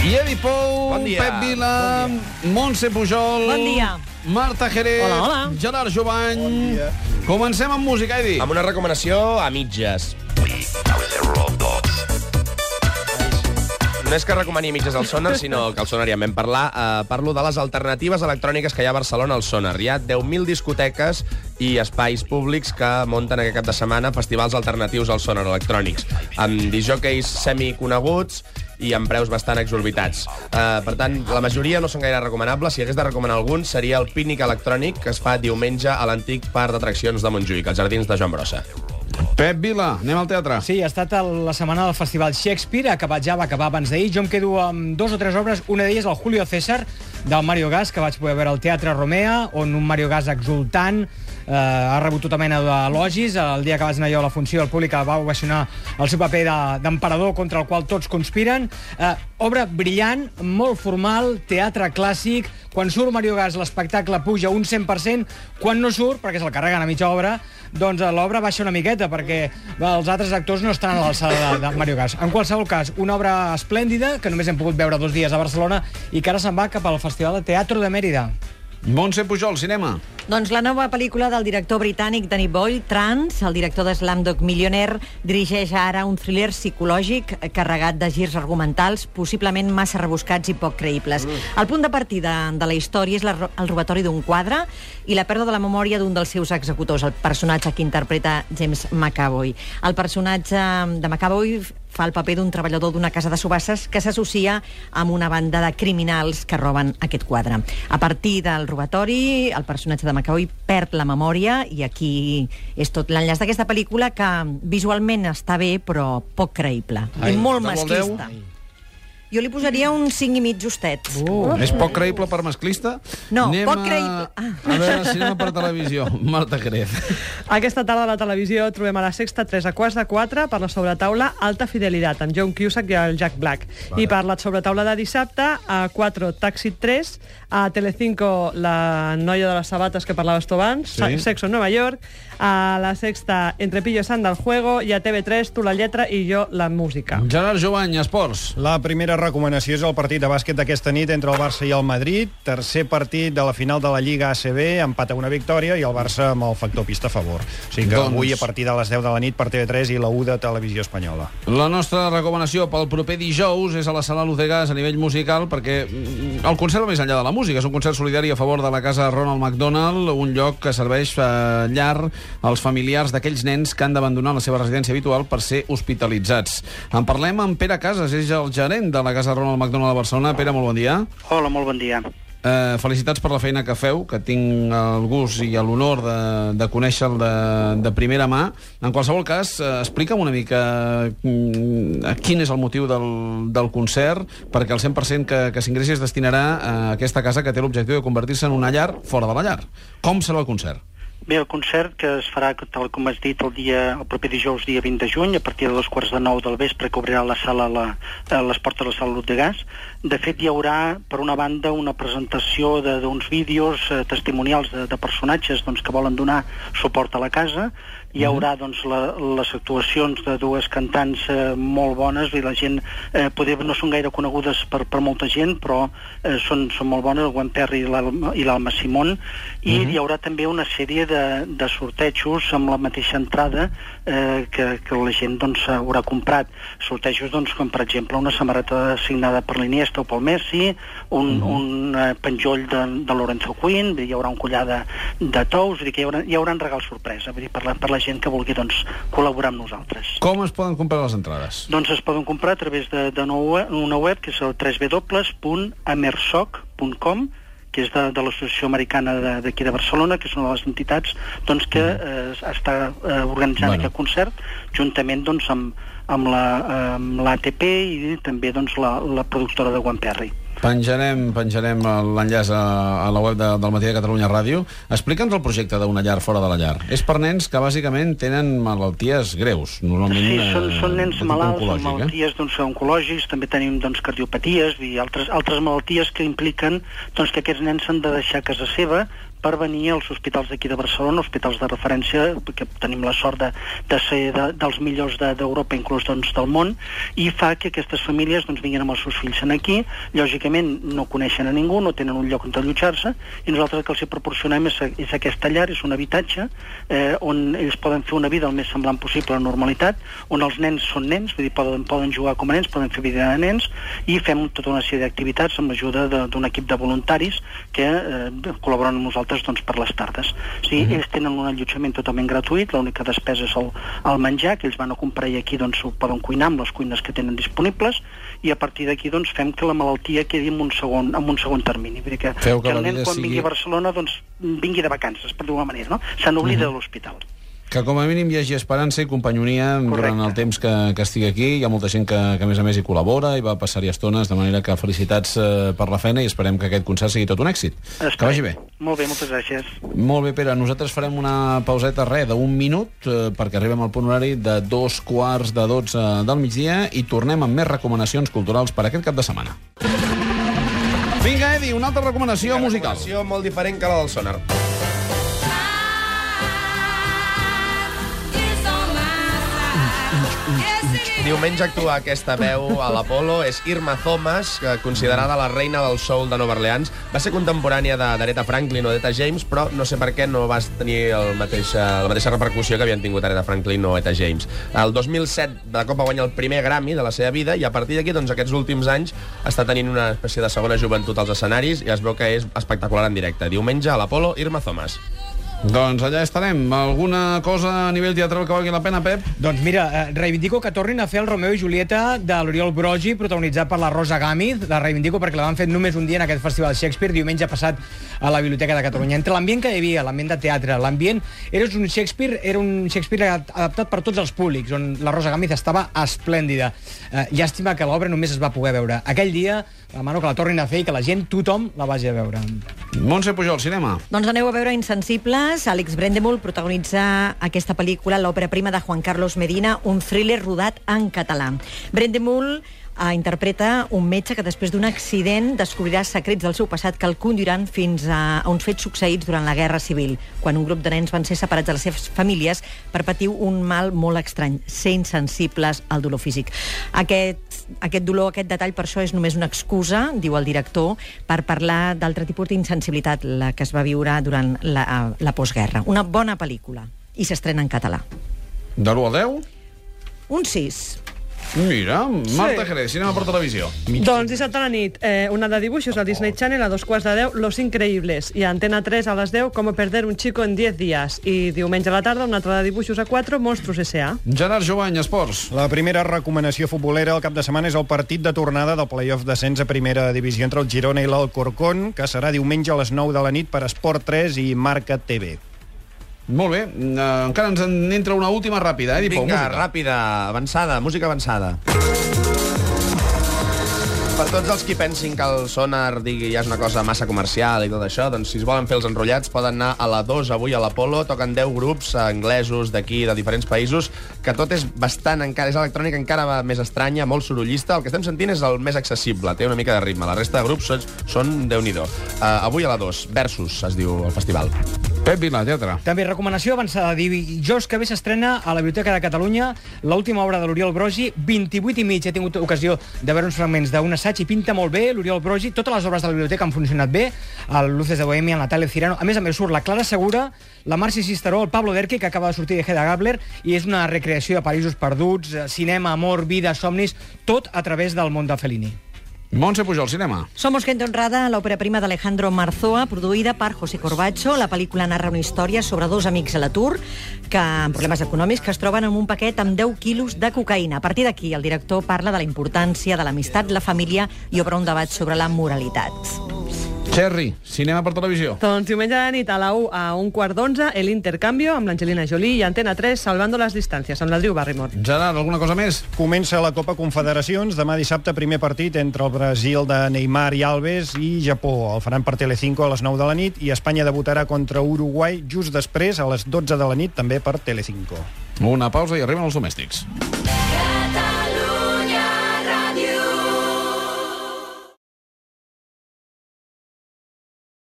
Ievi Pou, Bon dia. Pep Vila, Montse Pujol, Bon dia. Marta Jerez, Hola, hola. Gerard Jovany. Bon dia. Comencem amb música, Edi. Amb una recomanació a mitges. No és que recomani a mitges al Sonar, sinó que al Sonar ja en vam parlar. Uh, parlo de les alternatives electròniques que hi ha a Barcelona al Sonar. Hi ha 10.000 discoteques i espais públics que munten aquest cap de setmana festivals alternatius al Sonar electrònics, amb disjockeys semiconeguts i amb preus bastant exorbitats. Uh, per tant, la majoria no són gaire recomanables. Si hagués de recomanar algun, seria el Pícnic Electrònic, que es fa diumenge a l'antic parc d'atraccions de Montjuïc, als jardins de Joan Brossa. Pep Vila, anem al teatre. Sí, ha estat la setmana del Festival Shakespeare, ha acabat ja, va acabar abans d'ahir. Jo em quedo amb dos o tres obres, una d'elles el Julio César, del Mario Gas, que vaig poder veure al Teatre Romea, on un Mario Gas exultant eh, ha rebut tota mena d'elogis. El dia que vaig anar jo a la funció, el públic va ovacionar el seu paper de- d'emperador contra el qual tots conspiren. Eh, obra brillant, molt formal, teatre clàssic. Quan surt Mario Gas, l'espectacle puja un 100%. Quan no surt, perquè se'l carreguen a mitja obra, doncs eh, l'obra baixa una miqueta, perquè els altres actors no estan a l'alçada de, de Mario Gas. En qualsevol cas, una obra esplèndida, que només hem pogut veure dos dies a Barcelona, i que ara se'n va cap al Festival de Teatre de Mèrida. Montse Pujol, cinema. Doncs la nova pel·lícula del director britànic Danny Boyle, Trans, el director de Slamdog Millionaire, dirigeix ara un thriller psicològic carregat de girs argumentals possiblement massa rebuscats i poc creïbles. El punt de partida de la història és la, el robatori d'un quadre i la pèrdua de la memòria d'un dels seus executors, el personatge que interpreta James McAvoy. El personatge de McAvoy fa el paper d'un treballador d'una casa de subasses que s'associa amb una banda de criminals que roben aquest quadre. A partir del robatori, el personatge de McAvoy perd la memòria i aquí és tot l'enllaç d'aquesta pel·lícula que visualment està bé però poc creïble Ai, i molt masclista. Jo li posaria un 5 i mig justet. Uh. És poc creïble per masclista? No, Anem poc a- creïble. Ah. A veure, cinema per televisió. Marta Jerez. Aquesta tarda a la televisió trobem a la sexta 3 a quarts de 4 per la sobretaula Alta Fidelitat, amb John Cusack i el Jack Black. I per la sobretaula de dissabte, a 4 Taxi 3, a Telecinco la noia de les sabates que parlaves tu abans, Sí. Sexo en Nova York, a la sexta Entre Pillo Sant del Juego i a TV3 Tu la lletra i jo la música. Gerard Jovany, esports. La primera recomanació és el partit de bàsquet d'aquesta nit entre el Barça i el Madrid. Tercer partit de la final de la Lliga ACB, empat a una victòria i el Barça amb el factor pista a favor. O sigui que Doncs- avui a partir de les 10 de la nit per TV3 i la U de Televisió Espanyola. La nostra recomanació pel proper dijous és a la sala Lucegas a nivell musical perquè mm, el concert va més enllà de la música. És un concert solidari a favor de la casa Ronald McDonald, un lloc que serveix eh, llar als familiars d'aquells nens que han d'abandonar la seva residència habitual per ser hospitalitzats. En parlem amb Pere Casas, és el gerent de la casa Ronald McDonald a Barcelona. Pere, molt bon dia. Hola, molt bon dia. Eh, felicitats per la feina que feu, que tinc el gust i l'honor de, de conèixer-lo de, de primera mà. En qualsevol cas, eh, explica'm una mica mm, quin és el motiu del, del concert, perquè el 100% que, que s'ingressi es destinarà a aquesta casa que té l'objectiu de convertir-se en una llar fora de la llar. Com serà el concert? Bé, el concert que es farà, tal com has dit, el, dia, el proper dijous, dia 20 de juny, a partir de dos quarts de nou del vespre, que obrirà la sala, la, eh, les portes de la sala de Gas. De fet, hi haurà, per una banda, una presentació d'uns vídeos eh, testimonials de, de personatges doncs, que volen donar suport a la casa. Hi haurà doncs, la, les actuacions de dues cantants eh, molt bones i la gent, eh, poder no són gaire conegudes per, per molta gent, però eh, són, són molt bones, el Gwen Perry i l'Alma i l'Alma Simón, i hi haurà també una sèrie de, de sortejos amb la mateixa entrada eh, que, que la gent doncs, haurà comprat. Sortejos doncs, com per exemple una samarreta signada per l'Iniesta o pel Messi, un, un eh, penjoll de, de Lorenzo Quinn, hi haurà un collar de, de tous, vull dir que hi haurà, hi haurà regals sorpresa vull dir, per, la, per la gent que vulgui doncs, col·laborar amb nosaltres. Com es poden comprar les entrades? Doncs es poden comprar a través de, de una web, que és el www.amersoc.com que és de, de l'Associació Americana de- d'aquí de, de Barcelona, que és una de les entitats doncs, que eh, està eh, organitzant Bueno. aquest concert, juntament doncs, amb, amb la- amb l'ATP i també doncs, la, la productora de Juan Perry. Penjarem, penjarem l'enllaç a, a la web de, del Matí de Catalunya Ràdio. Explica'ns el projecte d'una llar fora de la llar. És per nens que bàsicament tenen malalties greus, normalment Sí, són, eh, són nens malalts amb eh? malalties doncs, oncològics, també tenim doncs, cardiopaties i altres, altres malalties que impliquen doncs, que aquests nens s'han de deixar a casa seva per venir als hospitals d'aquí de Barcelona, hospitals de referència, perquè tenim la sort de, de ser de, dels millors de- d'Europa, inclús doncs, del món, i fa que aquestes famílies doncs, vinguin amb els seus fills aquí, lògicament no coneixen a ningú, no tenen un lloc on allotjar-se, i nosaltres el que els proporcionem és, és aquesta llar, és un habitatge eh, on ells poden fer una vida el més semblant possible a la normalitat, on els nens són nens, vull dir, poden, poden jugar com a nens, poden fer vida de nens, i fem tota una sèrie d'activitats amb l'ajuda de- d'un equip de voluntaris que eh, col·laboren amb nosaltres doncs, per les tardes. O sigui, ells tenen un allotjament totalment gratuït, l'única despesa és el, el menjar, que ells van a comprar i aquí doncs, ho poden cuinar amb les cuines que tenen disponibles, i a partir d'aquí doncs, fem que la malaltia quedi en un segon, en un segon termini. Vull dir que, Feu que que el nen quan sigui- vingui a Barcelona doncs, vingui de vacances, per dir-ho manera, no? Se n'oblida de l'hospital. Que com a mínim hi hagi esperança i companyonia Correcte. durant el temps que, que estigui aquí. Hi ha molta gent que, que a més a més hi col·labora i va passar-hi estones, de manera que felicitats eh, per la feina i esperem que aquest concert sigui tot un èxit. Que vagi bé. Molt bé, moltes gràcies. Molt bé, Pere, nosaltres farem una pauseta, res, d'un minut, eh, perquè arribem al punt horari de dos quarts de dotze del migdia i tornem amb més recomanacions culturals per aquest cap de setmana. Vinga, Edi, una altra recomanació musical. Recomanació molt diferent que la del Sonar. Diumenge actua aquesta veu a l'Apolo, és Irma Thomas, que considerada la reina del soul de Nova Orleans. Va ser contemporània d'Aretha Franklin o d'Eta James, però no sé per què no va tenir el mateix, la mateixa repercussió que havien tingut Aretha Franklin o Eta James. El 2007 de cop va guanyar el primer Grammy de la seva vida i a partir d'aquí, doncs, aquests últims anys està tenint una espècie de segona joventut als escenaris i es veu que és espectacular en directe. Diumenge a l'Apolo, Irma Thomas. Doncs allà estarem. Alguna cosa a nivell teatral que valgui la pena, Pep? Doncs mira, eh, reivindico que tornin a fer el Romeo i Julieta de l'Oriol Brogi, protagonitzat per la Rosa Gámez. La reivindico perquè la van fer només un dia en aquest festival Shakespeare, diumenge passat a la Biblioteca de Catalunya. Entre l'ambient que hi havia, l'ambient de teatre, l'ambient... Era un Shakespeare, era un Shakespeare adaptat per tots els públics, on la Rosa Gámez estava esplèndida. Eh, llàstima que l'obra només es va poder veure. Aquell dia, demano que la tornin a fer i que la gent, tothom, la vagi a veure. Montse Pujol, cinema. Doncs aneu a veure Insensibles. Àlex Brendemul protagonitza aquesta pel·lícula, l'òpera prima de Juan Carlos Medina, un thriller rodat en català. Brendemul eh, interpreta un metge que després d'un accident descobrirà secrets del seu passat que el conduiran fins a, a uns fets succeïts durant la Guerra Civil, quan un grup de nens van ser separats de les seves famílies per patir un mal molt estrany, ser insensibles al dolor físic. Aquest, aquest dolor, aquest detall, per això és només una excusa, diu el director, per parlar d'altre tipus d'insensibilitat, la que es va viure durant la, la postguerra. Una bona pel·lícula. I s'estrena en català. De l'1 al 10? Un 6. Mira, Marta Jerez, cinema per televisió. Doncs dissabte a la nit, eh, una de dibuixos al Disney Channel a dos quarts de deu, Los Increïbles, i a Antena 3 a les 10, Com perder un chico en 10 dies, i diumenge a la tarda una altra de dibuixos a 4, Monstruos S.A. Gerard Jovany, esports. La primera recomanació futbolera al cap de setmana és el partit de tornada del playoff d'ascens a primera divisió entre el Girona i l'Alcorcón, que serà diumenge a les 9 de la nit per Esport 3 i Marca TV. Molt bé, uh, encara ens en entra una última ràpida, eh, Dipou, Vinga, música. ràpida, avançada, música avançada. Per tots els qui pensin que el sonar digui ja és una cosa massa comercial i tot això, doncs si es volen fer els enrotllats poden anar a la 2 avui a l'Apolo, toquen 10 grups eh, anglesos d'aquí, de diferents països, que tot és bastant encara, és electrònica encara més estranya, molt sorollista, el que estem sentint és el més accessible, té una mica de ritme, la resta de grups són, són Déu-n'hi-do. Uh, avui a la 2, Versus, es diu el festival. Pep Vila, teatre. També recomanació avançada. Dijous que ve s'estrena a la Biblioteca de Catalunya l'última obra de l'Oriol Brogi, 28 i mig. He tingut ocasió de veure uns fragments d'un assaig i pinta molt bé l'Oriol Brogi. Totes les obres de la biblioteca han funcionat bé. El Luces de Bohemia, Natalia Cirano. A més a més surt la Clara Segura, la Marci Cisteró, el Pablo Derque, que acaba de sortir de Hedda Gabler, i és una recreació de Parisos perduts, eh, cinema, amor, vida, somnis, tot a través del món de Fellini. Montse Pujol, cinema. Somos gente honrada, l'òpera prima d'Alejandro Marzoa, produïda per José Corbacho. La pel·lícula narra una història sobre dos amics a l'atur que amb problemes econòmics que es troben en un paquet amb 10 quilos de cocaïna. A partir d'aquí, el director parla de la importància de l'amistat, la família i obre un debat sobre la moralitat. Cherry, cinema per televisió. Doncs diumenge la nit a la 1 a un quart d'onze, El Intercambio, amb l'Angelina Jolie i Antena 3, Salvando les distàncies, amb l'Adriu Barrimor. Gerard, alguna cosa més? Comença la Copa Confederacions. Demà dissabte, primer partit entre el Brasil de Neymar i Alves i Japó. El faran per Telecinco a les 9 de la nit i Espanya debutarà contra Uruguai just després, a les 12 de la nit, també per Telecinco. Una pausa i arriben els domèstics.